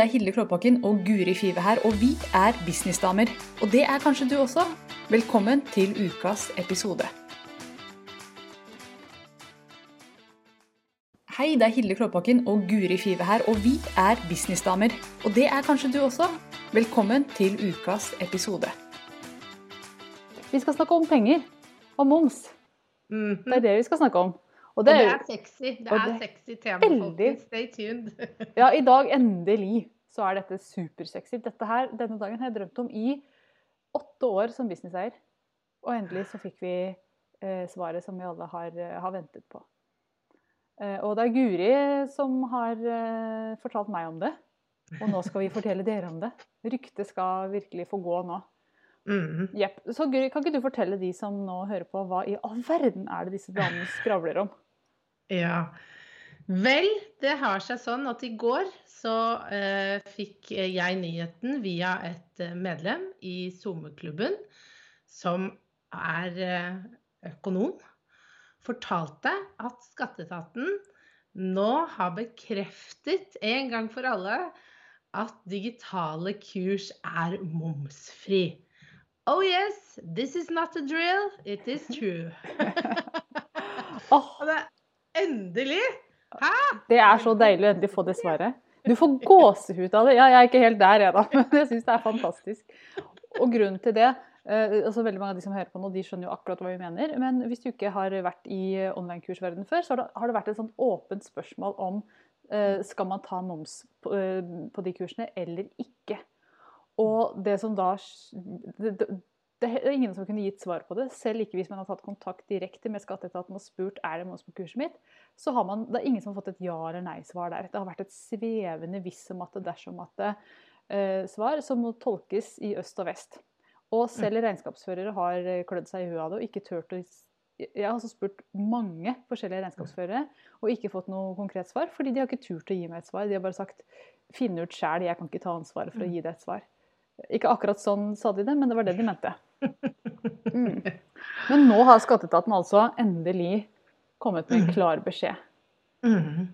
Det er Hilde Klåbakken og Guri Five her, og vi er businessdamer. Og det er kanskje du også. Velkommen til ukas episode. Hei, det er Hilde Klåbakken og Guri Five her, og vi er businessdamer. Og det er kanskje du også. Velkommen til ukas episode. Vi skal snakke om penger. Og moms. Mhm. Det er det vi skal snakke om. Og det er sexy. Det er det- sexy tema, folkens. Stay tuned. Ja, i dag endelig så er dette supersexy. Dette her, denne dagen har jeg drømt om i åtte år som businesseier. Og endelig så fikk vi eh, svaret som vi alle har, eh, har ventet på. Eh, og det er Guri som har eh, fortalt meg om det. Og nå skal vi fortelle dere om det. Ryktet skal virkelig få gå nå. Mhm. Yep. Så Guri, kan ikke du fortelle de som nå hører på, hva i all verden er det disse damene skravler om? Ja. Vel, det har seg sånn at i går så eh, fikk jeg nyheten via et eh, medlem i SoMe-klubben, som er eh, økonom, fortalte at skatteetaten nå har bekreftet en gang for alle at digitale kurs er momsfri. Oh yes, this is not a drill, it is true. Og det endelig! Det er så deilig å endelig få det svaret. Du får gåsehud av det. Ja, jeg er ikke helt der, jeg men jeg syns det er fantastisk. Og grunnen til det eh, altså Veldig mange av de som hører på nå, de skjønner jo akkurat hva vi mener. Men hvis du ikke har vært i online-kursverdenen før, så har det, vært et sånt åpent spørsmål om eh, skal man ta moms eh, på de kursene eller ikke. Og det som da det, er ingen som kunne gitt svar på det, selv ikke hvis man har tatt kontakt direkte med skatteetaten og spurt er det moms på kurset mitt. Så har man, det er ingen som har fått et ja eller nei-svar der. Det har vært et svevende hvis om at det dersom at det eh, svar som må tolkes i øst og vest. Og selv regnskapsførere har eh, klødd seg i huet av det og ikke turt å Jeg har altså spurt mange forskjellige regnskapsførere og ikke fått noe konkret svar, fordi de har ikke turt å gi meg et svar. De har bare sagt 'finn ut sjæl, jeg kan ikke ta ansvaret for å gi deg et svar'. Ikke akkurat sånn sa de det, men det var det de mente. Mm. Men nå har skatteetaten altså endelig kommet med en klar beskjed. Mm.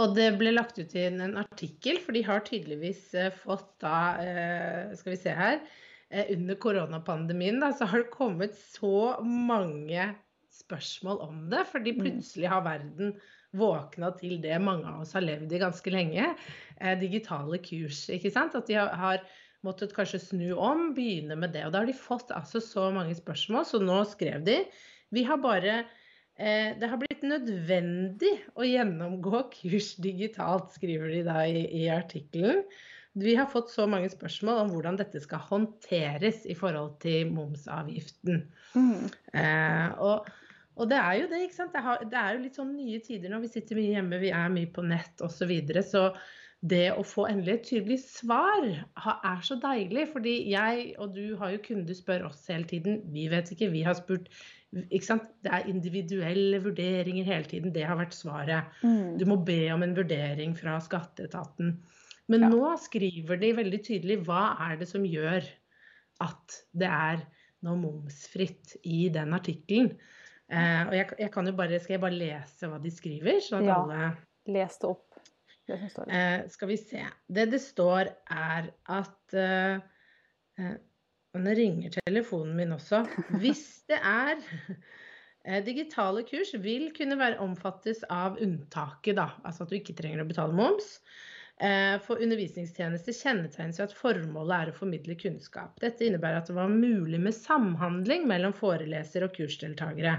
Og det ble lagt ut i en artikkel, for de har tydeligvis eh, fått da eh, Skal vi se her. eh, Under koronapandemien da, så har det kommet så mange spørsmål om det. Fordi plutselig har verden våkna til det mange av oss har levd i ganske lenge. Digitale kurs. ikke sant? At de har måttet kanskje snu om, begynne med det. Og da har de fått altså så mange spørsmål, så nå skrev de Vi har bare Eh, det har blitt nødvendig å gjennomgå kurs digitalt, skriver de da i, i artikkelen. Vi har fått så mange spørsmål om hvordan dette skal håndteres i forhold til momsavgiften. Mm. Eh, og, og det er jo det, ikke sant. Det, har, det er jo litt sånn nye tider nå. Vi sitter mye hjemme, vi er mye på nett osv. Så, videre, så det å få endelig et tydelig svar er så deilig. Fordi jeg og du har jo kunder spør oss hele tiden. Vi vet ikke, vi har spurt. Ikke sant? Det er individuelle vurderinger hele tiden. Det har vært svaret. Mm. Du må be om en vurdering fra skatteetaten. Men Ja. nå skriver de veldig tydelig hva er det som gjør at det er noe momsfritt i den artikkelen. Eh, og jeg, jeg kan jo bare, Skal jeg bare lese hva de skriver? sånn at Ja. alle Les det opp. Det som står der. Eh, skal vi se. Det det står er at eh, eh, Nå ringer telefonen min også. Hvis det er eh, Digitale kurs vil kunne være omfattes av unntaket, da. Altså at du ikke trenger å betale moms. Eh, For undervisningstjenester kjennetegnes ved at formålet er å formidle kunnskap. Dette innebærer at det var mulig med samhandling mellom foreleser og kursdeltakere.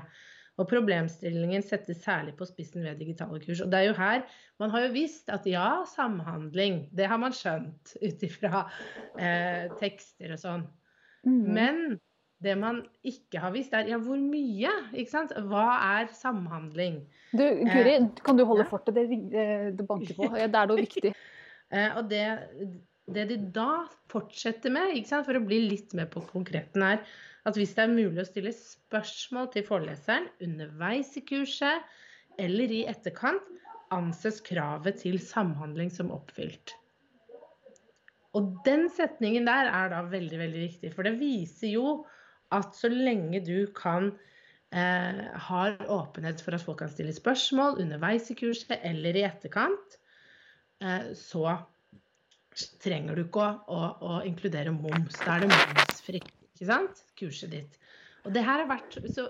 Og problemstillingen settes særlig på spissen ved digitale kurs. Og det er jo her Man har jo visst at ja, samhandling, det har man skjønt ut ifra eh, tekster og sånn. Mm. Men det man ikke har visst, er ja, hvor mye? Ikke sant? Hva er samhandling? Du, Guri, kan du holde ja. fortet? Det, eh, det banker på. Det er noe viktig. Eh, og det, det de da fortsetter med, for å bli litt mer på konkreten, er at hvis det er mulig å stille spørsmål til foreleseren underveis i kurset eller i etterkant, anses kravet til samhandling som oppfylt. Og den setningen der er da veldig, veldig viktig, for det viser jo at så lenge du kan eh, har åpenhet for at folk kan stille spørsmål underveis i kurset eller i etterkant, eh, så trenger du ikke å, å, å inkludere moms. Da er det momsfritt, ikke sant? Kurset ditt. Og det her har vært så,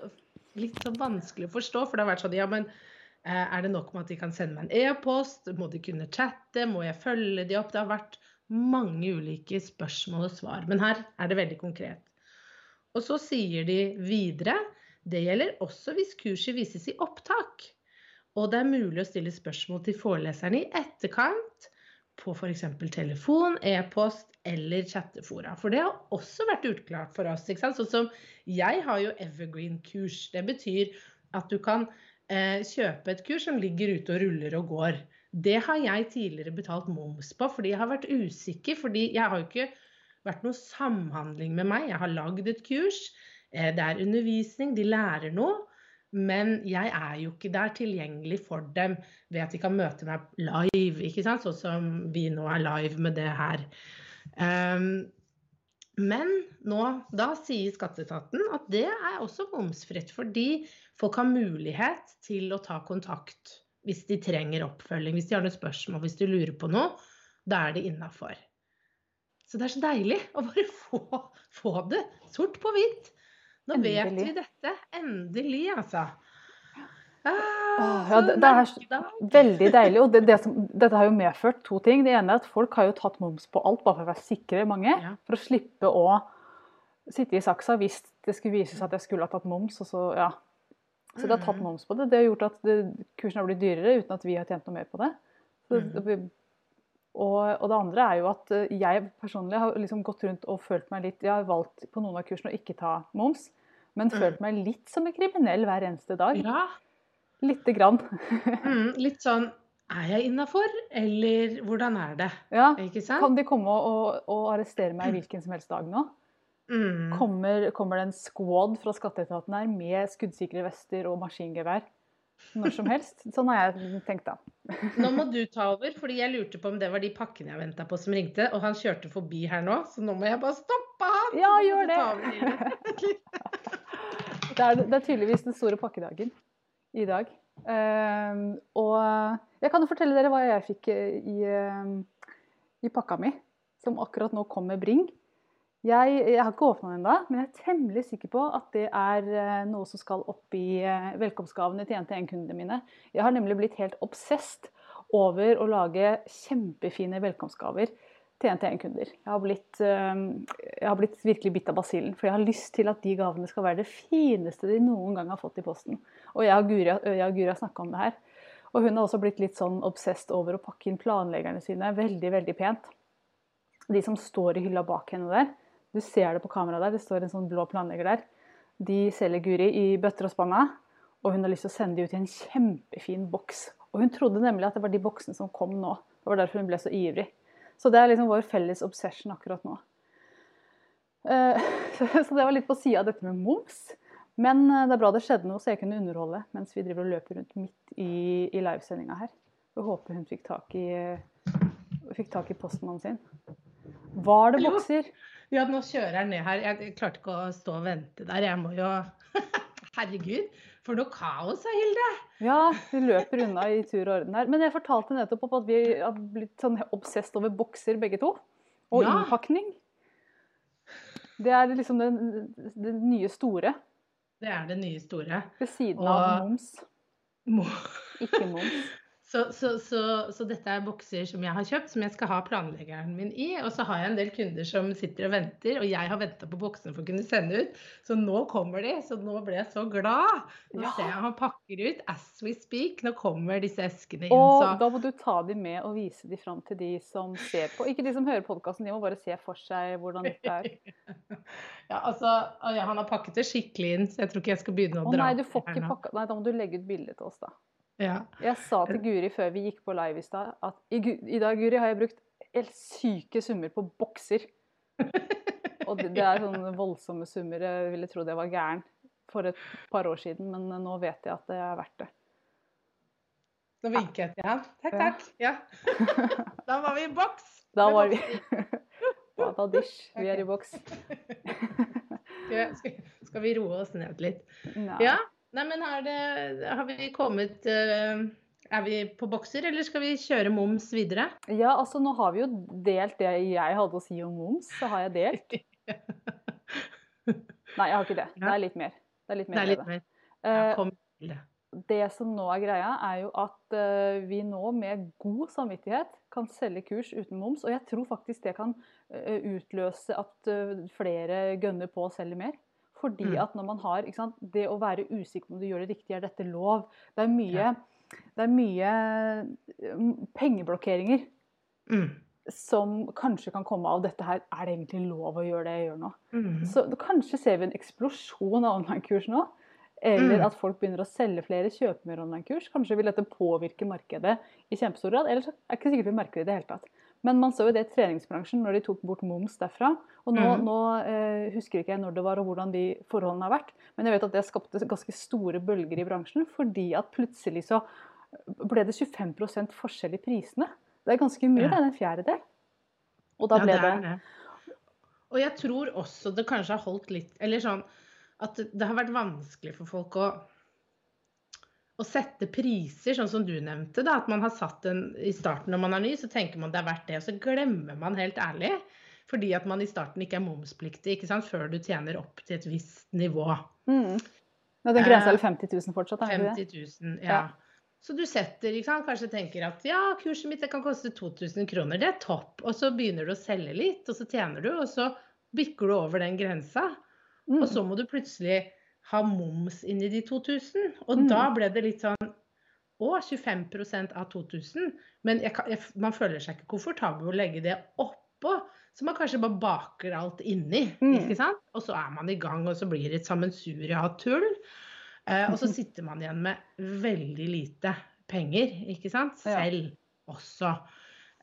litt så vanskelig å forstå, for det har vært sånn ja, men eh, er det nok med at de kan sende meg en e-post? Må de kunne chatte? Må jeg følge de opp? Det har vært mange ulike spørsmål og svar. Men her er det veldig konkret. Og så sier de videre det gjelder også hvis kurset vises i opptak. Og det er mulig å stille spørsmål til foreleserne i etterkant på f.eks. telefon, e-post eller chattefora. For det har også vært utklart for oss. ikke sant? Sånn som jeg har jo Evergreen-kurs. Det betyr at du kan eh, kjøpe et kurs som ligger ute og ruller og går. Det har jeg tidligere betalt moms på fordi jeg har vært usikker. Fordi jeg har jo ikke vært noe samhandling med meg. Jeg har lagd et kurs. Eh, det er undervisning, de lærer noe. Men jeg er jo ikke der tilgjengelig for dem ved at de kan møte meg live, ikke sant? sånn som vi nå er live med det her. Um, men nå, da sier skatteetaten at det er også momsfritt, fordi folk har mulighet til å ta kontakt hvis de trenger oppfølging, hvis de har noen spørsmål, hvis de lurer på noe. Da er det innafor. Så det er så deilig å bare få, få det sort på hvitt. Nå Endelig. vet vi dette. Endelig, altså. Ah, ja, det, det, er veldig deilig. Og det, det som, dette har jo medført to ting. Det ene er at folk har jo tatt moms på alt bare for å være sikre, mange. Ja. For å slippe å sitte i saksa hvis det skulle vise seg at jeg skulle ha tatt moms. Og så, ja. så det har tatt mm. moms på det. Det har gjort at kursen har blitt dyrere uten at vi har tjent noe mer på det. Så, mm. Og, og, det andre er jo at eh, jeg personlig har liksom gått rundt og følt meg litt Jeg har valgt på noen av kursene å ikke ta moms, men mm. følt meg litt som en kriminell hver eneste dag. Ja. Lite grann. mm, litt sånn Er jeg innafor, eller hvordan er det? Ja. Kan de komme og, og, og arrestere meg hvilken som helst dag nå? Mm. Kommer, kommer, det en squad fra skatteetaten her med skuddsikre vester og maskingevær? Når som helst. Sånn har jeg tenkt da. Nå må du ta over, fordi jeg lurte på om det var de pakkene jeg venta på som ringte. Og han kjørte forbi her nå, så nå må jeg bare stoppe han! Ja, gjør det! det, er, det er tydeligvis den store pakkedagen i dag. Uh, og jeg kan jo fortelle dere hva jeg fikk i, uh, i pakka mi, som akkurat nå kom med Bring. Jeg, jeg, har ikke åpna den ennå, men jeg er temmelig sikker på at det er eh, noe som skal opp i eh, velkomstgavene til NTN-kundene mine. Jeg har nemlig blitt helt obsesst over å lage kjempefine velkomstgaver til NTN-kunder. Jeg, eh, jeg har blitt virkelig bitt av basillen, for jeg har lyst til at de gavene skal være det fineste de noen gang har fått i posten. Og jeg og Guri har snakka om det her. Og hun har også blitt litt sånn obsesst over å pakke inn planleggerne sine veldig, veldig pent. De som står i hylla bak henne der du ser det på kamera der, det står en sånn blå planlegger der. De selger Guri i bøtter og spanna, og hun har lyst til å sende de ut i en kjempefin boks. Og hun trodde nemlig at det var de boksene som kom nå. Det var derfor hun ble så ivrig. Så det er liksom vår felles obsession akkurat nå. Eh, så det var litt på sida av dette med moms. Men eh, det er bra det skjedde noe, så jeg kunne underholde mens vi driver og løper rundt midt i, i livesendinga her. Jeg håper hun fikk tak i, fikk tak i postmannen sin. Var det bokser? Ja, nå kjører jeg ned her. Jeg klarte ikke å stå og vente der. Jeg må jo Herregud, for noe kaos, Hilde! Ja, vi løper unna i tur og orden her. Men jeg fortalte nettopp at vi har blitt sånn obsesst over bokser begge to. Og ja. innpakning. Det er liksom det, det, nye store. Det er det nye store. Ved siden og... av moms. Mo Ikke moms. Så, så, så, så, dette er bokser som jeg har kjøpt, som jeg skal ha planleggeren min i. Og så har jeg en del kunder som sitter og venter, og jeg har venta på boksene for å kunne sende ut. Så nå kommer de. Så nå ble jeg så glad. Nå ja. ser jeg han pakker ut as we speak. Nå kommer disse eskene inn. Og så. da må du ta de med og vise de fram til de som ser på. Ikke de som hører podkasten, de må bare se for seg hvordan dette er. ja, altså, ja, han har pakket det skikkelig inn, så jeg tror ikke jeg skal begynne å, å dra. Nei, du får ikke pakka Nei, da må du legge ut bilde til oss, da. Ja. Jeg sa til Guri før vi gikk på live i stad, at i, i, dag Guri, har jeg brukt helt syke summer på bokser. Og det, det er sånne voldsomme summer. Jeg ville trodd jeg var gæren for et par år siden, men nå vet jeg at det er verdt det. Nå vinker jeg til ham. Takk, takk. Ja. Da var vi i boks. Da var vi Badadish. Vi er i boks. Skal, skal vi roe oss ned litt? Ja. Nei, men har, det, har vi kommet uh, Er vi på bokser, eller skal vi kjøre moms videre? Ja, altså nå har vi jo delt det jeg hadde å si om moms, så har jeg delt. Nei, jeg har ikke det. Det er litt mer. Det er litt mer. Det er litt mer. Ja, til det. Som nå er greia, er jo at uh, vi nå med god samvittighet kan selge kurs uten moms. Og jeg tror faktisk det kan utløse at flere gønner på å selge mer. Fordi Mm. at når man har sant, Det å være usikker på om du gjør det riktig, er dette lov? Det er mye, det er mye mm, pengeblokkeringer Mm. som kanskje kan komme av dette her. Er det egentlig lov å gjøre det jeg gjør nå? Mm. Så kanskje ser vi en eksplosjon av online-kurs nå. Eller Mm. at folk begynner å selge flere, kjøpe mer online-kurs. Kanskje vil dette påvirke markedet i kjempestor grad. Eller så er det ikke sikkert vi merker det i det hele tatt. Men man så jo det i treningsbransjen når de tok bort moms derfra. Og nå, Mm. nå eh, husker ikke jeg når det var og hvordan de forholdene har vært. Men jeg vet at det skapte ganske store bølger i bransjen. Fordi at plutselig så ble det 25 forskjell i prisene. Det er ganske mye, Ja. det er en fjerdedel. Og da ble ja, det, er det. Og jeg tror også det kanskje har holdt litt Eller sånn at det det har vært vanskelig for folk å å sette priser, sånn som du nevnte. da, At man har satt en i starten når man er ny, så tenker man det er verdt det. Og så glemmer man helt ærlig. Fordi at man i starten ikke er momspliktig ikke sant, før du tjener opp til et visst nivå. Mm. Men den grensa er Eh, 50 000 fortsatt? er det ikke det? 50 000, ja. Ja. Så du setter, ikke sant, kanskje tenker at ja, kurset mitt kan koste 2000 kroner, det er topp. Og så begynner du å selge litt, og så tjener du, og så bikker du over den grensa. Mm. Og så må du plutselig ha moms inni de 2000. Og Mm. da ble det litt sånn å, 25% av 2000. Men jeg, jeg, man føler seg ikke komfortabel med å legge det oppå. Så man kanskje bare baker alt inni. Mm. ikke sant? Og så er man i gang, og så blir det et sammensurie av tull. Eh, og så sitter man igjen med veldig lite penger, ikke sant? Ja. Selv også.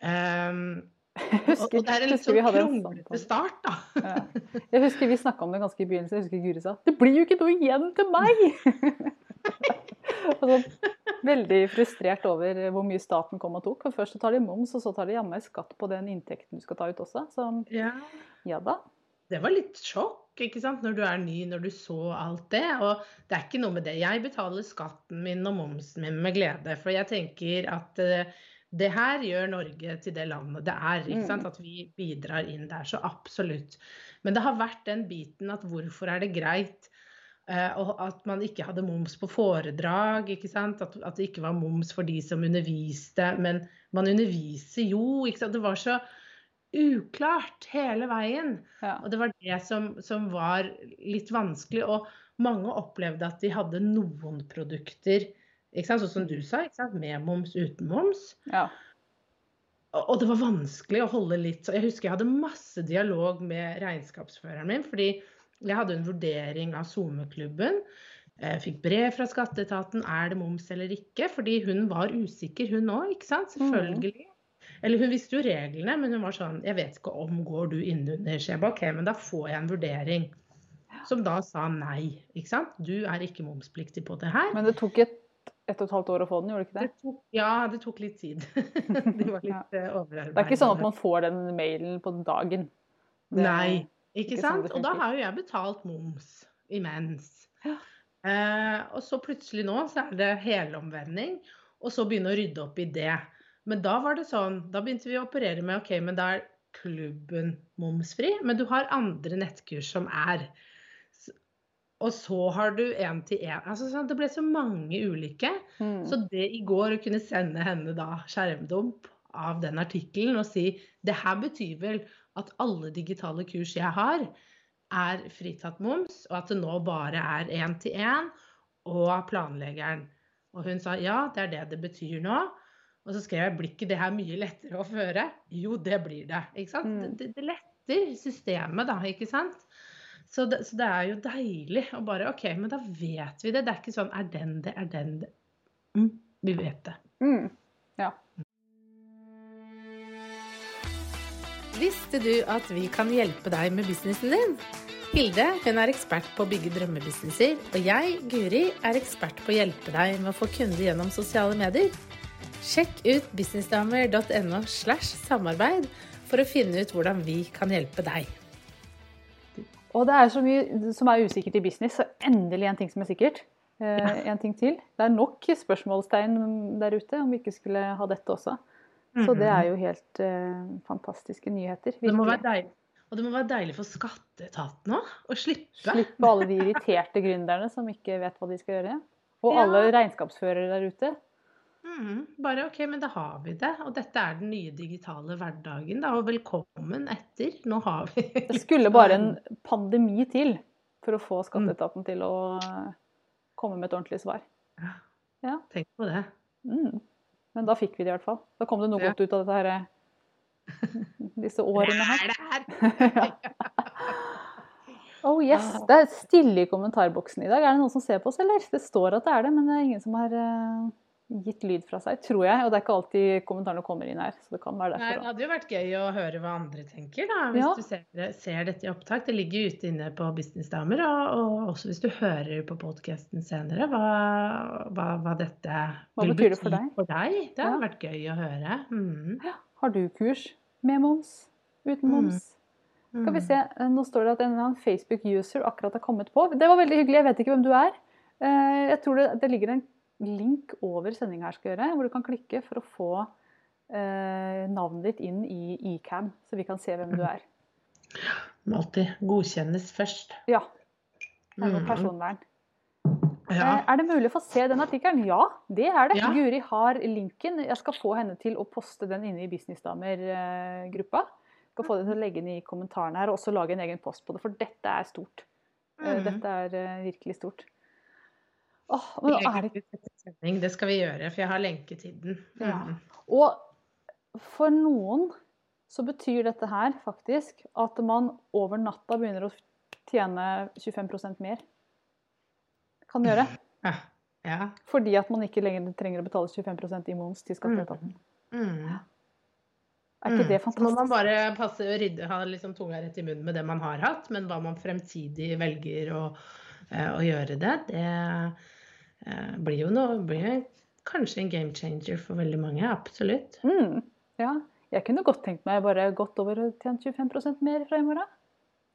Um, husker, og det er en litt sånn kronglete start, da. Ja. Jeg husker vi snakka om det ganske i begynnelsen. Jeg husker Guri sa 'Det blir jo ikke noe igjen til meg!' altså, veldig frustrert over hvor mye staten kom og tok. For først så tar de moms, og så tar de jammen skatt på den inntekten du skal ta ut også. Så Ja. ja da. Det var litt sjokk ikke sant? når du er ny, når du så alt det. Og det er ikke noe med det. Jeg betaler skatten min og momsen min med glede. For jeg tenker at eh, det her gjør Norge til det landet det er. ikke sant? At vi bidrar inn der. Så absolutt. Men det har vært den biten at hvorfor er det greit eh, og at man ikke hadde moms på foredrag. ikke sant? At, at det ikke var moms for de som underviste. Men man underviser jo. ikke sant? Det var så uklart hele veien. Ja. Og det var det som, som var litt vanskelig. Og mange opplevde at de hadde noen produkter? Sånn som du sa, ikke sant? med moms, uten moms. ja. Og det var vanskelig å holde litt Jeg husker jeg hadde masse dialog med regnskapsføreren min, fordi jeg hadde en vurdering av SoMe-klubben. Jeg fikk brev fra skatteetaten er det moms eller ikke, fordi hun var usikker, hun òg, ikke sant? Selvfølgelig. Eller hun visste jo reglene, men hun var sånn Jeg vet ikke om går du innunder. skjema, OK, men da får jeg en vurdering. Som da sa nei. Ikke sant? Du er ikke momspliktig på det her. Men det tok et, ett og et halvt år å få den, gjorde det ikke det? Det tok, ja, det tok litt tid. det var litt ja. overarbeid. Det er ikke sånn at man får den mailen på dagen. Det- Nei, ikke, ikke sånn sant? Sånn og da har jo jeg betalt moms imens. Ja. Eh, og så plutselig nå så er det helomvending, og så begynne å rydde opp i det. Men da var det sånn, da begynte vi å operere med ok, men da er klubben momsfri, men du har andre nettkurs som er. Og så har du én til én. Altså, sånn, det ble så mange ulike. Mm. Så det i går å kunne sende henne da skjermdump av den artikkelen og si det her betyr vel at alle digitale kurs jeg har, er fritatt moms, og at det nå bare er én til én og planleggeren. Og hun sa ja, det er det det betyr nå. Og så skrev jeg blir ikke det her mye lettere å føre? Jo, det blir det. Ikke sant? Mm. Det, det letter systemet, da, ikke sant? Så det, så det er jo deilig å bare OK, men da vet vi det. Det er ikke sånn er den det, er den det. Mm, vi vet det. Mm. Ja. Visste du at vi kan hjelpe deg med businessen din? Hilde hun er ekspert på å bygge drømmebusinesser, og jeg, Guri, er ekspert på å hjelpe deg med å få kunder gjennom sosiale medier. Sjekk ut businessdamer.no slash samarbeid for å finne ut hvordan vi kan hjelpe deg. Og det er så mye som er usikkert i business, så endelig en ting som er sikkert. eh, en ting til. Det er nok spørsmålstegn der ute om vi ikke skulle ha dette også. Så det er jo helt eh, fantastiske nyheter. Det må være deilig. Og det må være deilig for skatteetaten òg, å slippe. Slippe alle de irriterte gründerne som ikke vet hva de skal gjøre. Og alle regnskapsførere der ute. Mhm. Bare OK, men da har vi det. Og dette er den nye digitale hverdagen, da. Og velkommen etter. Nå har vi Det skulle bare en pandemi til for å få skatteetaten til å eh, komme med et ordentlig svar. Tenk på det. Mm. Men da fikk vi det i hvert fall. Da kom det noe Ja. godt ut av dette her, disse årene her. Det er det her. Oh yes, Det er stille i kommentarboksen i dag. Er det noen som ser på oss, eller? Det står at det er det, men det er ingen som har eh, gitt lyd fra seg, tror jeg. Og det er ikke alltid kommentarene kommer inn her, så det kan være Nei, det hadde jo vært gøy å høre hva andre tenker, da. Hvis Ja. du ser, ser dette i opptak. Det ligger jo ute inne på Businessdamer, og, og også hvis du hører på podkasten senere, hva, hva, hva dette Hva vil bety for deg? for deg. Det hadde Ja. vært gøy å høre. Mm. Har du kurs med moms? Uten Mm. moms? Skal vi se, eh, Nå står det at en annen Facebook-user akkurat har kommet på. Det var veldig hyggelig. Jeg vet ikke hvem du er. Eh, Jeg tror det, det ligger en link over sendinga her, skal gjøre, hvor du kan klikke for å få eh, navnet ditt inn i eCam, så vi kan se hvem du er. Må alltid godkjennes først. Ja. Det er noe Mm. personvern. Ja. Eh, Er det mulig å få se den artikkelen? Ja, det er det. Ja. Guri har linken. Jeg skal få henne til å poste den inne i Businessdamer-gruppa. Skal få den til å legge den i kommentarene her, og også lage en egen post på det, for dette er stort. Eh, Mhm. Dette er eh, virkelig stort. Åh, men nå er det Det skal vi gjøre, for jeg har lenke til den. Ja. Mm. Og for noen så betyr dette her faktisk at man over natta begynner å tjene 25% mer. Kan gjøre. Ja. ja. Fordi at man ikke lenger trenger å betale 25% i moms til skatteetaten. Mm. Er ikke det fantastisk? Så må man bare passe å rydde, ha liksom tunga rett i munnen med det man har hatt, men hva man fremtidig velger å, eh, å gjøre det, det blir jo noe blir kanskje en game changer for veldig mange. Absolutt. Mm, ja. Jeg kunne godt tenkt meg bare gått over og tjent 25% mer fra i morgen.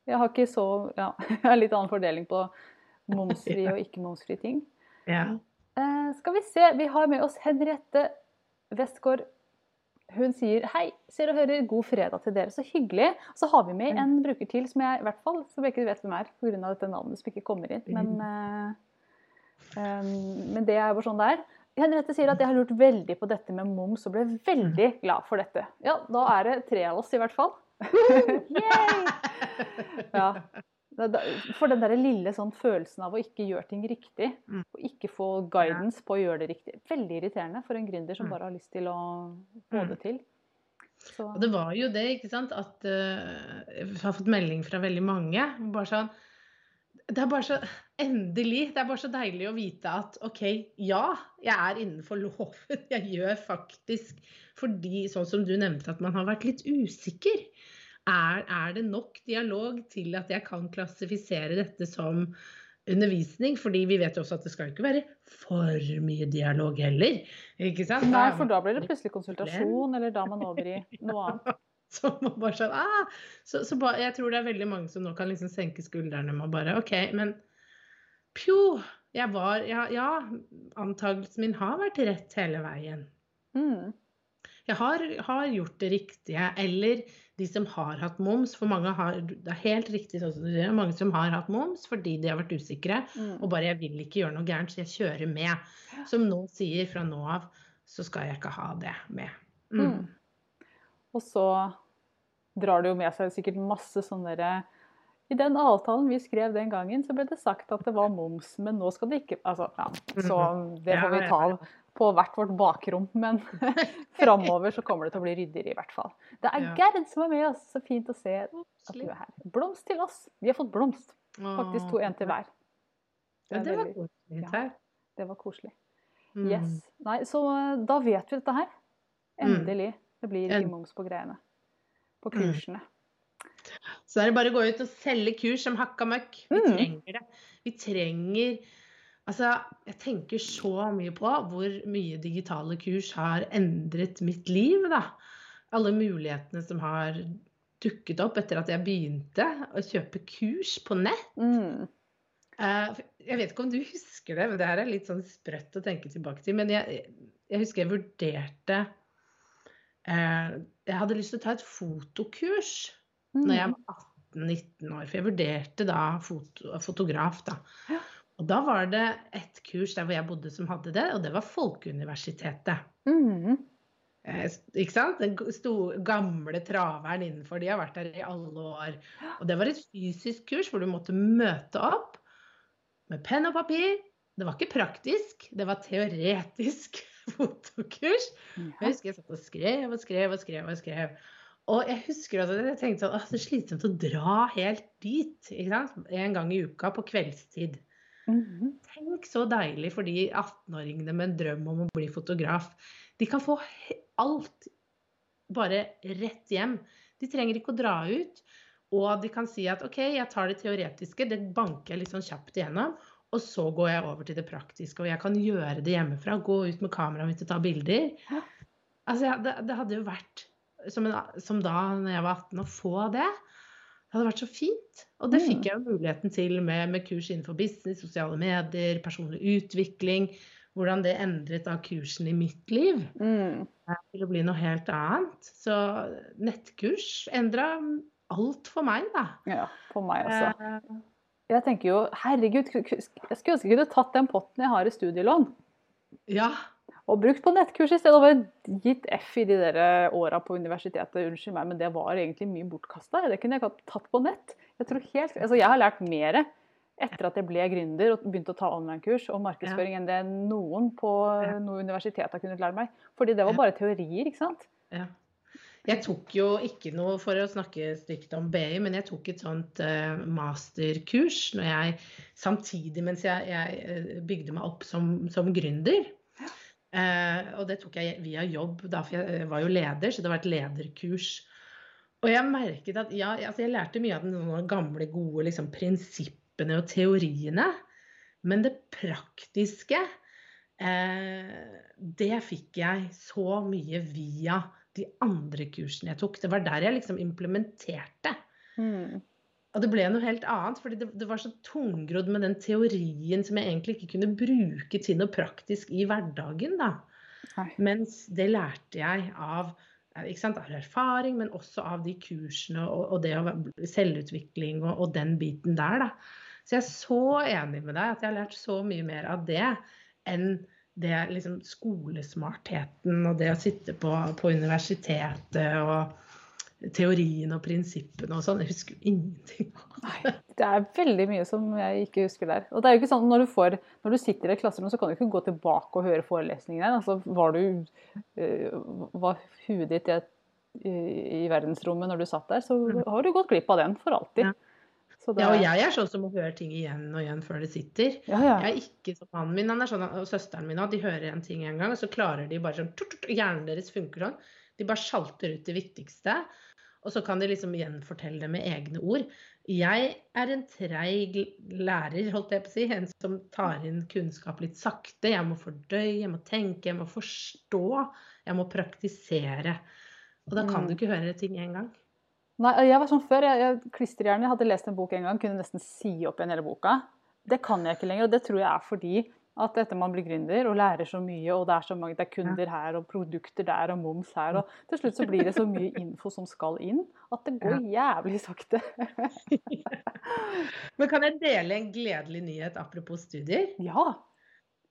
Jeg har ikke så Ja, jeg har litt annen fordeling på momsfri og ikke-momsfri ting. Ja. Eh, skal vi se, vi har med oss Henriette Westgård. Hun sier hei, ser og hører, god fredag til dere. Så hyggelig. Så har vi med en bruker til som jeg i hvert fall som jeg ikke vet hvem er pga. dette navnet som ikke kommer inn. Men, eh, eh, men det er bare sånn det er. Henriette sier at jeg har lurt veldig på dette med moms og ble veldig glad for dette. Ja, da er det tre av oss i hvert fall. Ja. For den der lille sånn følelsen av å ikke gjøre ting riktig, Mm. og ikke få guidance på å gjøre det riktig. Veldig irriterende for en gründer som Mm. bare har lyst til å få Mm. det til. Så, Og det var jo det, ikke sant, at uh, jeg har fått melding fra veldig mange. Bare sånn Det er bare så Endelig. Det er bare så deilig å vite at OK, ja, jeg er innenfor loven. Jeg gjør faktisk fordi, sånn som du nevnte, at man har vært litt usikker. Er, er det nok dialog til at jeg kan klassifisere dette som undervisning? Fordi vi vet jo også at det skal ikke være for mye dialog heller. Ikke sant? nei, for da blir det plutselig konsultasjon, eller da er man over i noe annet. Så, bare sånn, ah! så, så ba, jeg tror det er veldig mange som nå kan liksom senke skuldrene med bare OK, men pjo! Jeg var Ja, ja antakelsen min har vært rett hele veien. Mm. Jeg har, har gjort det riktige. Eller de som har hatt moms. For mange har Det er helt riktig sånn som du sier. Mange som har hatt moms fordi de har vært usikre. Mm. Og bare 'jeg vil ikke gjøre noe gærent, så jeg kjører med'. Som nå sier fra nå av så skal jeg ikke ha det med. Mm. Og så drar det jo med seg sikkert masse sånne derre I den avtalen vi skrev den gangen, så ble det sagt at det var moms, men nå skal det ikke Altså, ja. Så det får vi Mhm. Ta på hvert vårt bakrom. Men framover så kommer det til å bli ryddigere, i hvert fall. Det er Gerd som er med oss. Så fint å se at du er her. Blomst til oss. Vi har fått blomst. Faktisk to, en til hver. Er det var koselig. Ja. Det var koselig. Yes. Nei, så eh, da vet vi dette her. Mm. Endelig. Det blir ikke moms på greiene. På Mm. kursene. Så er det bare å gå ut og selge kurs som hakka møkk. Vi Mm. trenger det. Vi trenger Altså, jeg tenker så mye på hvor mye digitale kurs har endret mitt liv, da. Alle mulighetene som har dukket opp etter at jeg begynte å kjøpe kurs på nett. Mm. Eh, jeg vet ikke om du husker det, men det her er litt sånn sprøtt å tenke tilbake til. Men jeg, jeg husker jeg vurderte Jeg hadde lyst til å ta et fotokurs mm. når jeg var 18-19 år. For jeg vurderte da foto, fotograf, da. Ja. Og da var det et kurs der hvor jeg bodde som hadde det, og det var Folkeuniversitetet. Mm. Eh, ikke sant? Den store, gamle traveren innenfor. De har vært der i alle år. Og det var et fysisk kurs hvor du måtte møte opp med penn og papir. Det var ikke praktisk, det var teoretisk fotokurs. Jeg husker jeg satt og skrev og skrev og skrev. Og skrev. Og jeg husker at jeg tenkte at det er slitsomt å dra helt dit. En gang i uka på kveldstid. Mm -hmm. Tenk så deilig for de 18-åringene med en drøm om å bli fotograf. De kan få alt bare rett hjem. De trenger ikke å dra ut. Og de kan si at OK, jeg tar det teoretiske, det banker jeg litt sånn kjapt igjennom. Og så går jeg over til det praktiske, og jeg kan gjøre det hjemmefra. Gå ut med kameraet mitt og ta bilder. Altså, det, det hadde jo vært som, en, som, da når jeg var 18, å få det. Det hadde vært så fint. Og det fikk mm. jeg jo muligheten til med, med kurs innenfor business, sosiale medier, personlig utvikling. Hvordan det endret da kursen i mitt liv mm. til å bli noe helt annet. Så nettkurs endra alt for meg, da. Ja, for meg også. Eh, jeg tenker jo herregud, jeg skulle ønske jeg kunne tatt den potten jeg har i studielån. Ja. Og brukt på nettkurs i stedet. Og gitt F i de der åra på universitetet. Unnskyld meg, men det var egentlig mye bortkasta. Det kunne jeg tatt på nett. Jeg, tror helt, altså jeg har lært mer etter at jeg ble gründer og begynte å ta online-kurs og markedsføring ja. enn det noen på noe universitet har kunnet lære meg. Fordi det var bare teorier, ikke sant. Ja. Jeg tok jo ikke noe for å snakke stygt om BI, men jeg tok et sånt uh, masterkurs når jeg, samtidig mens jeg, jeg eh, bygde meg opp som, som gründer. Uh, og det tok jeg via jobb, da, for jeg var jo leder, så det var et lederkurs. Og jeg merket at ja, altså jeg lærte mye av de gamle, gode liksom, prinsippene og teoriene. Men det praktiske, uh, det fikk jeg så mye via de andre kursene jeg tok. Det var der jeg liksom implementerte. Mm. Og det ble noe helt annet, fordi det, det var så tungrodd med den teorien som jeg egentlig ikke kunne bruke til noe praktisk i hverdagen. da. Hei. Mens det lærte jeg av, sant, av, erfaring, men også av de kursene og, og det å selvutvikling og, og, den biten der. da. Så jeg er så enig med deg at jeg har lært så mye mer av det enn det liksom skolesmartheten og det å sitte på, på universitetet og teorien og prinsippene og sånn. Jeg husker jo ingenting. Nei, det er veldig mye som jeg ikke husker der. Og det er jo ikke sånn når du, får, når du sitter i et klasserom, så kan du ikke gå tilbake og høre forelesningen der. Altså, var, du, uh, var huet ditt i, i, i, verdensrommet når du satt der, så mm. har du gått glipp av den for alltid. Ja. Det... Ja, og jeg er sånn som må høre ting igjen og igjen før det sitter. Ja, ja. Jeg er ikke som mannen min han er sånn, og søsteren min òg. De hører en ting en gang, og så klarer de bare sånn Hjernen deres funker sånn. De bare sjalter ut det viktigste. Og så kan de liksom gjenfortelle det med egne ord. Jeg er en treig lærer, holdt jeg på å si. En som tar inn kunnskap litt sakte. Jeg må fordøye, jeg må tenke, jeg må forstå. Jeg må praktisere. Og da kan du mm. ikke høre ting én gang. Nei, jeg var sånn før. Jeg, jeg klisterhjerne. Jeg hadde lest en bok en gang, kunne nesten si opp igjen hele boka. Det kan jeg ikke lenger, og det tror jeg er fordi at etter man blir gründer og lærer så mye, og det er så mange, det er kunder her og produkter der og moms her, og til slutt så blir det så mye info som skal inn, at det går jævlig sakte. Men kan jeg dele en gledelig nyhet apropos studier? Ja.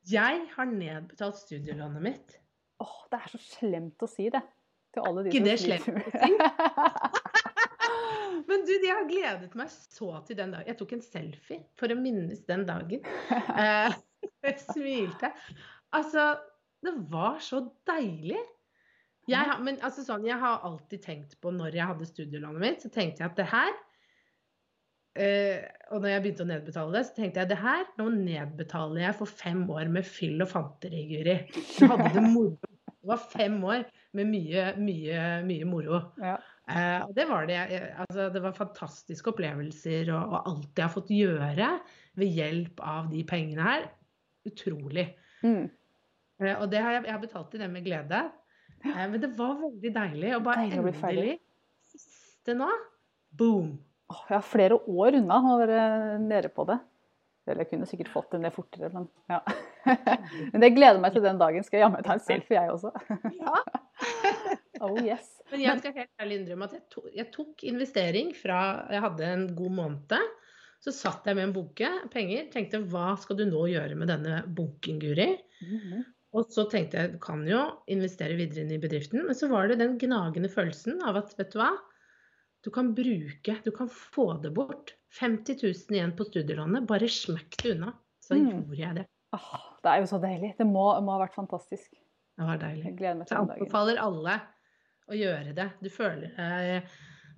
Jeg har nedbetalt studielånet mitt. Åh, det er så slemt å si det. Til alle de Ikke det slemt å si? Men du, jeg har gledet meg så til den dagen. Jeg tok en selfie for å minnes den dagen. Eh, jeg smilte. Altså, det var så deilig. Jeg men altså sånn, jeg har alltid tenkt på når jeg hadde studielånet mitt, så tenkte jeg at det her Uh, Og når jeg begynte å nedbetale det, så tenkte jeg det her, nå nedbetaler jeg for fem år med fyll og fanteri, Guri. Du hadde det moro. Det var fem år med mye, mye, mye moro. Ja. Eh, og det var det. Altså, det var fantastiske opplevelser og, og, alt jeg har fått gjøre ved hjelp av de pengene her. Utrolig. Mm. Eh, og det har jeg, jeg har betalt til det med glede. Eh, men det var veldig deilig. Og bare deilig endelig Siste nå boom. Oh, jeg har flere år unna å være nede på det. Eller jeg kunne sikkert fått det ned fortere, men ja. Men jeg gleder meg til den dagen. Skal jeg jammen ta en selfie, jeg også. Ja. Oh yes. Men jeg skal helt ærlig innrømme at jeg tok, jeg tok investering fra jeg hadde en god måned. Så satt jeg med en bunke penger. Tenkte hva skal du nå gjøre med denne bunken, Guri? Mhm. Og så tenkte jeg du kan jo investere videre inn i bedriften. Men så var det den gnagende følelsen av at vet du hva? Du kan bruke, du kan få det bort. 50 000 igjen på studielånet. Bare smekk det unna. Så Mm. gjorde jeg det. Åh, det er jo så deilig. Det må, må ha vært fantastisk. Det var deilig. Jeg gleder meg til jeg den dagen. anbefaler alle å gjøre det. Du føler deg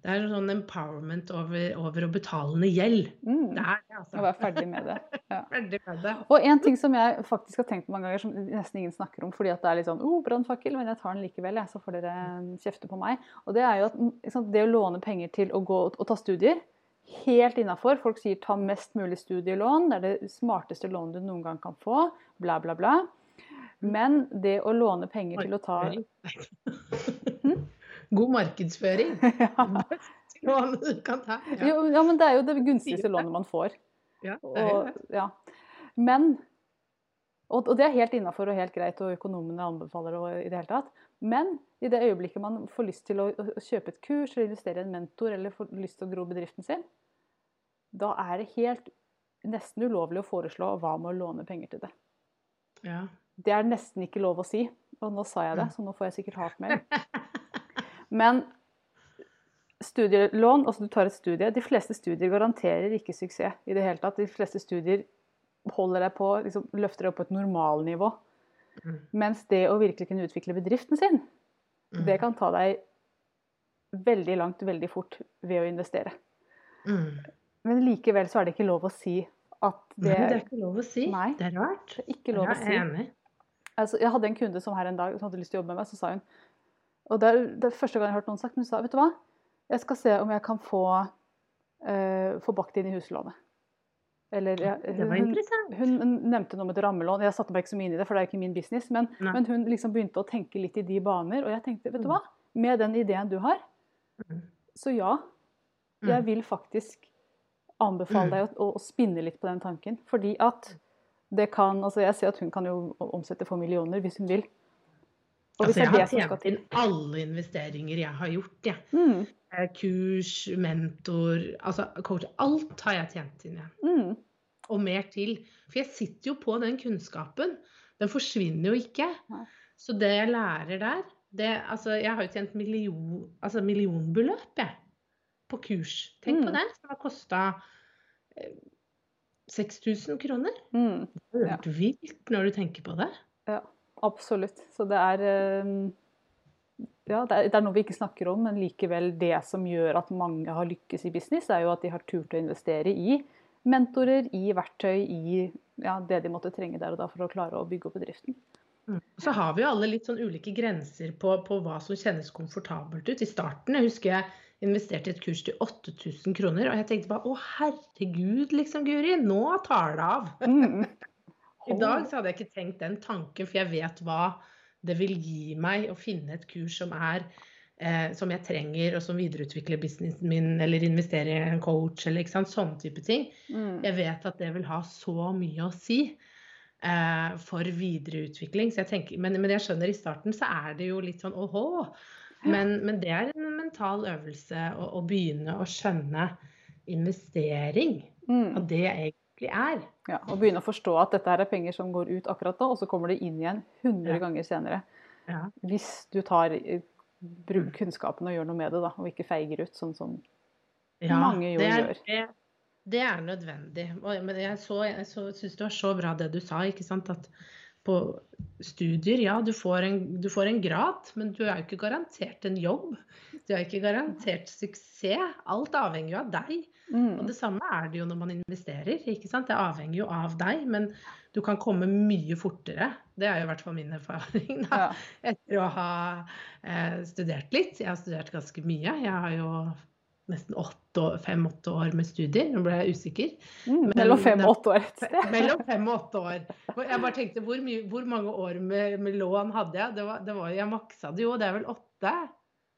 Det er en sånn empowerment over, over å betale ned gjeld. Mm. Det er det, altså. Å være ferdig med det. Ja. Ferdig med det. Og en ting som jeg faktisk har tenkt på mange ganger, som nesten ingen snakker om, fordi at det er litt sånn oh, brannfakkel, men jeg tar den likevel, jeg, så får dere kjefte på meg. Og det er jo at liksom, det å låne penger til å gå og ta studier, helt innafor. Folk sier ta mest mulig studielån, det er det smarteste lånet du noen gang kan få, bla, bla, bla. Men det å låne penger til å ta God markedsføring. ja. Ta. Ja. Jo, ja, men det er jo det gunstigste lånet man får. Ja, det er Og, det. ja. Men og, og det er helt innafor og helt greit, og økonomene anbefaler det i det hele tatt. Men i det øyeblikket man får lyst til å, å kjøpe et kurs eller investere i en mentor eller får lyst til å gro bedriften sin, da er det helt nesten ulovlig å foreslå hva med å låne penger til det. Ja. Det er nesten ikke lov å si. Og nå sa jeg det, så nå får jeg sikkert hatmail. Men studielån, altså du tar et studie De fleste studier garanterer ikke suksess i det hele tatt. De fleste studier holder deg på, liksom, løfter deg opp på et normalnivå. Mm. Mens det å virkelig kunne utvikle bedriften sin, Mm. det kan ta deg veldig langt veldig fort ved å investere. Mm. Men likevel så er det ikke lov å si at det, Nei, det er ikke lov å si. Nei. Det er rart. det er ikke lov Ja, å jeg er enig. Altså, jeg hadde en kunde som her en dag som hadde lyst til å jobbe med meg, så sa hun Og det er, det er første gang jeg har hørt noen sagt, men hun sa vet du hva, jeg skal se om jeg kan få, uh, få bakt inn i huslånet. Eller hun, interessant. hun nevnte noe med et rammelån. Jeg satte meg ikke så mye inn i det, for det er ikke min business. Men, men hun liksom begynte å tenke litt i de baner. Og jeg tenkte, vet du hva, med den ideen du har, Mm. så ja. Mm. Jeg vil faktisk anbefale Mm. deg å, å spinne litt på den tanken. Fordi at det kan Altså, jeg ser at hun kan jo omsette for millioner hvis hun vil. Altså, jeg har tjent inn alle investeringer jeg har gjort. Ja. Mm, Eh, Kurs, mentor, altså coach. Alt har jeg tjent inn Ja. mm, Og mer til. For jeg sitter jo på den kunnskapen. Den forsvinner jo ikke. Så det jeg lærer der det, altså, Jeg har jo tjent million, altså millionbeløp jeg, på kurs. Tenk på det. det. Har kosta 6000 kroner. mm. Det er Ja. vilt når du tenker på det. Ja, absolutt. Så det er eh, Ja, det er, det er noe vi ikke snakker om, men likevel det som gjør at mange har lykkes i business, er jo at de har turt å investere i mentorer, i verktøy, i ja, det de måtte trenge der og da for å klare å bygge opp bedriften. Mm. Så har vi jo alle litt sånn ulike grenser på, på hva som kjennes komfortabelt ut. I starten jeg husker jeg investerte i et kurs til 8000 kroner, og jeg tenkte bare å herregud, liksom, Guri, nå tar det av. Mm. I dag så hadde jeg ikke tenkt den tanken, for jeg vet hva det vil gi meg å finne et kurs som er eh, som jeg trenger, og som videreutvikler businessen min, eller investerer i en coach, eller ikke sant, sånne type ting. Mm. Jeg vet at det vil ha så mye å si eh, for videreutvikling. Så jeg tenker, men, men jeg skjønner i starten så er det jo litt sånn åhå. Men, men det er en mental øvelse å, å begynne å skjønne investering. Mm. Hva det egentlig er. Ja, og begynne å forstå at dette her er penger som går ut akkurat da, og så kommer det inn igjen 100 Ja. ganger senere. Ja. Hvis du tar eh, bruk kunnskapen og gjør noe med det, da, og ikke feiger ut, sånn som Ja, Mange jo det er, gjør. Det, det er nødvendig. Og- Men jeg, så, jeg så, syns det var så bra det du sa, ikke sant. At på studier, ja, du får, en, du får en grad, men du er jo ikke garantert en jobb. Du er ikke garantert suksess. Alt avhenger jo av deg. Og mm. det samme er det jo når man investerer. ikke sant? Det avhenger jo av deg, men du kan komme mye fortere. Det er jo i hvert fall min erfaring. da. ja. Etter å ha eh, studert litt. Jeg har studert ganske mye. Jeg har jo nesten fem-åtte år med studier. Nå ble jeg usikker. Mm. Men- Mellom fem og åtte år et sted. Mellom fem og åtte år. Jeg bare tenkte, hvor, mye, hvor mange år med, med lån hadde jeg? Det var, det var, jeg maksa det jo, det er vel åtte?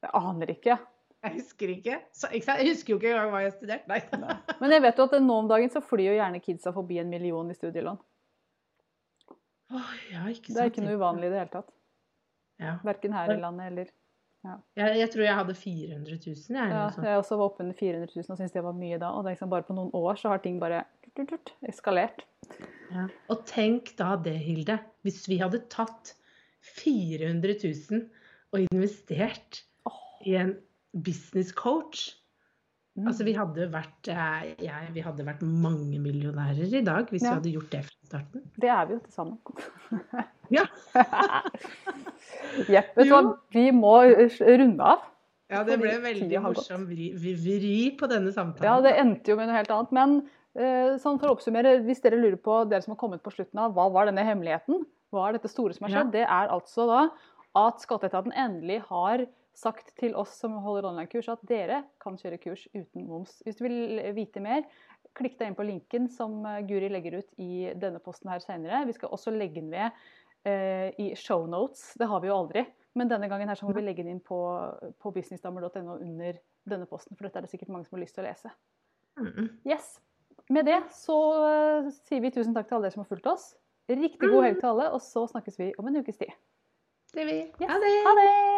Jeg aner ikke. Jeg husker ikke. Så, ikke? Jeg husker jo ikke engang hva jeg studerte. Nei. Men jeg vet jo at nå om dagen så flyr jo gjerne kidsa forbi en million i studielån. Oh, ja, ikke. Det er ikke noe uvanlig i det hele tatt. Ja. Verken her i landet eller Jeg, jeg tror jeg hadde 400 000, jeg. ja. Jeg også var oppunder 400 000 og syntes det var mye da. Og det er liksom bare på noen år så har ting bare eskalert. Ja. Og tenk da det, Hilde. Hvis vi hadde tatt 400 000 og investert i en business coach Mm. Altså, vi hadde vært, eh, jeg, vi hadde vært mange millionærer i dag hvis Ja. vi hadde gjort det fra starten. Det er vi jo til sammen. Ja. Jepp. Vi må runde av. Ja, det ble veldig morsom vri, vri, på denne samtalen. Ja, det endte jo med noe helt annet. Men eh, sånn for å oppsummere, hvis dere lurer på, dere som har kommet på slutten av, hva var denne hemmeligheten? Hva er dette store som har skjedd? Det er altså da at Skatteetaten endelig har sagt til oss som holder online-kurs, at dere kan kjøre kurs uten moms. Hvis du vil vite mer, klikk deg inn på linken som eh, Guri legger ut i denne posten her senere. Vi skal også legge den ved eh, i shownotes. Det har vi jo aldri. Men denne gangen her så må vi legge den inn på, på businessdamer.no under denne posten, for dette er det sikkert mange som har lyst til å lese. Mm. Yes. Med det så eh, sier vi tusen takk til alle dere som har fulgt oss. Riktig god helg til alle, og så snakkes vi om en ukes tid. Det vil. Yes. Ha det! Ha det!